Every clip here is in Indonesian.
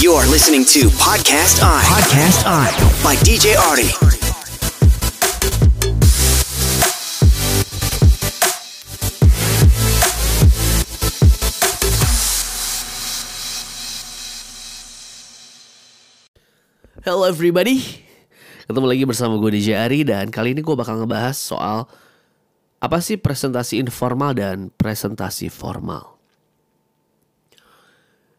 You're listening to Podcast I. Podcast I. By DJ Artie. Hello everybody Ketemu lagi bersama gue DJ Ari Dan kali ini gue bakal ngebahas soal Apa sih presentasi informal dan presentasi formal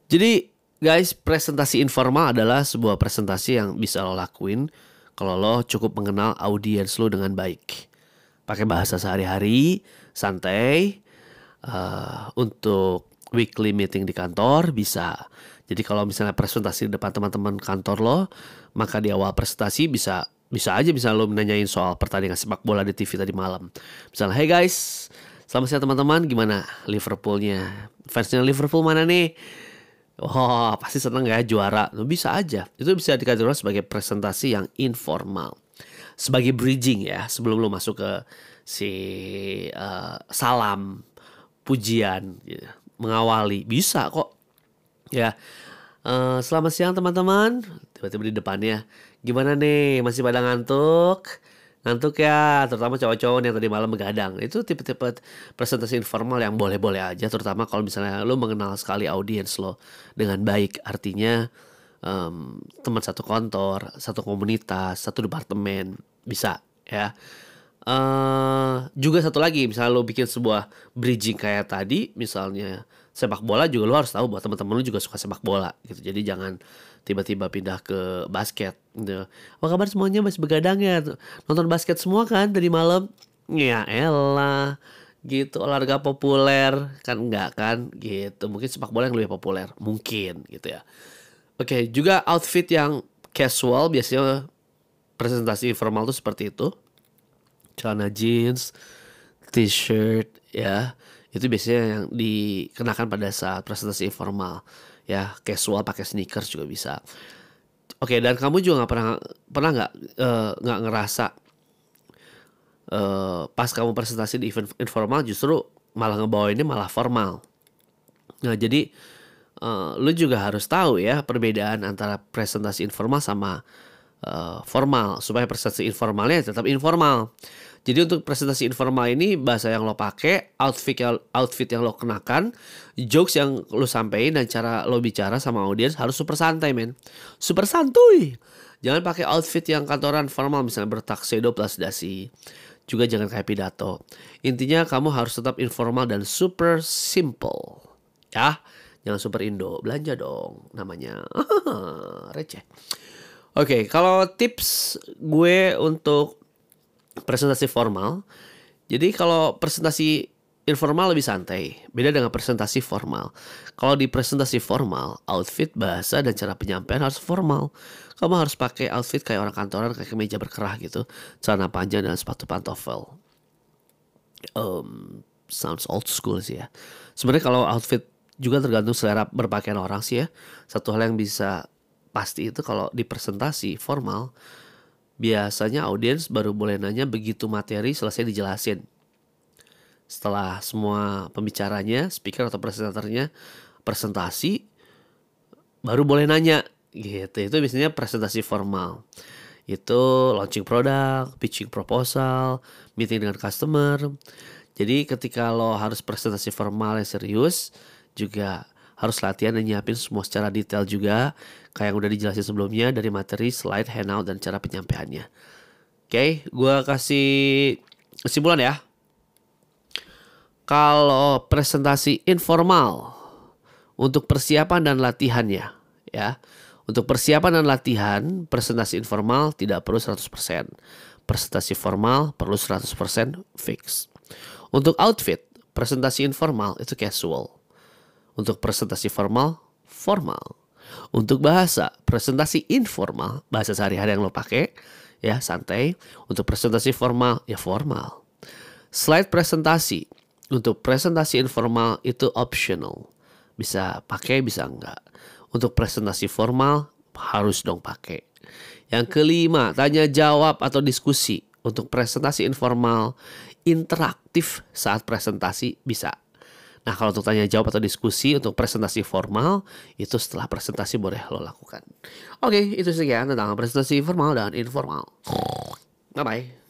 Jadi guys presentasi informal adalah sebuah presentasi yang bisa lo lakuin Kalau lo cukup mengenal audiens lo dengan baik Pakai bahasa sehari-hari, santai uh, Untuk weekly meeting di kantor bisa jadi kalau misalnya presentasi di depan teman-teman kantor lo, maka di awal presentasi bisa bisa aja bisa lo nanyain soal pertandingan sepak bola di TV tadi malam. Misalnya, hey guys, selamat siang teman-teman, gimana Liverpoolnya? Fansnya Liverpool mana nih? Oh, pasti seneng ya juara. Bisa aja. Itu bisa dikategorikan sebagai presentasi yang informal. Sebagai bridging ya, sebelum lo masuk ke si uh, salam, pujian, gitu. mengawali. Bisa kok Ya, uh, selamat siang teman-teman. Tiba-tiba di depannya, gimana nih? Masih pada ngantuk? Ngantuk ya, terutama cowok-cowok yang tadi malam begadang. Itu tipe-tipe presentasi informal yang boleh-boleh aja, terutama kalau misalnya lo mengenal sekali audiens lo dengan baik. Artinya um, teman satu kantor, satu komunitas, satu departemen bisa ya. Uh, juga satu lagi, misalnya lo bikin sebuah bridging kayak tadi, misalnya sepak bola juga lo harus tahu bahwa teman-teman lo juga suka sepak bola gitu. Jadi jangan tiba-tiba pindah ke basket gitu. Apa kabar semuanya masih begadang ya? Nonton basket semua kan tadi malam? Ya elah gitu olahraga populer kan enggak kan gitu mungkin sepak bola yang lebih populer mungkin gitu ya oke juga outfit yang casual biasanya presentasi formal tuh seperti itu celana jeans t-shirt ya itu biasanya yang dikenakan pada saat presentasi informal. Ya casual pakai sneakers juga bisa. Oke dan kamu juga nggak pernah pernah nggak eh, nggak uh, ngerasa uh, pas kamu presentasi di event informal justru malah ngebawa ini malah formal? Nah jadi uh, lu juga harus tahu ya perbedaan antara presentasi informal sama uh, formal supaya presentasi informalnya tetap informal jadi untuk presentasi informal ini bahasa yang lo pakai, outfit yang outfit yang lo kenakan, jokes yang lo sampaikan dan cara lo bicara sama audiens harus super santai men. Super santuy. Jangan pakai outfit yang kantoran formal misalnya bertaksedo plus dasi. Juga jangan kayak pidato. Intinya kamu harus tetap informal dan super simple. Ya, jangan super Indo. Belanja dong namanya. Receh. Oke, okay, kalau tips gue untuk presentasi formal. Jadi kalau presentasi informal lebih santai, beda dengan presentasi formal. Kalau di presentasi formal, outfit, bahasa dan cara penyampaian harus formal. Kamu harus pakai outfit kayak orang kantoran, kayak kemeja berkerah gitu, celana panjang dan sepatu pantofel. Um, sounds old school sih ya. Sebenarnya kalau outfit juga tergantung selera berpakaian orang sih ya. Satu hal yang bisa pasti itu kalau di presentasi formal biasanya audiens baru boleh nanya begitu materi selesai dijelasin. Setelah semua pembicaranya, speaker atau presentatornya presentasi, baru boleh nanya gitu. Itu biasanya presentasi formal. Itu launching produk, pitching proposal, meeting dengan customer. Jadi ketika lo harus presentasi formal yang serius, juga harus latihan dan nyiapin semua secara detail juga kayak yang udah dijelasin sebelumnya dari materi, slide, handout dan cara penyampaiannya. Oke, okay, gue kasih kesimpulan ya. Kalau presentasi informal untuk persiapan dan latihannya ya. Untuk persiapan dan latihan, presentasi informal tidak perlu 100%. Presentasi formal perlu 100% fix. Untuk outfit, presentasi informal itu casual. Untuk presentasi formal, formal. Untuk bahasa, presentasi informal, bahasa sehari-hari yang lo pakai, ya santai. Untuk presentasi formal, ya formal. Slide presentasi, untuk presentasi informal itu optional. Bisa pakai, bisa enggak. Untuk presentasi formal, harus dong pakai. Yang kelima, tanya jawab atau diskusi. Untuk presentasi informal, interaktif saat presentasi bisa. Nah kalau untuk tanya jawab atau diskusi untuk presentasi formal itu setelah presentasi boleh lo lakukan. Oke itu sekian tentang presentasi formal dan informal. Bye bye.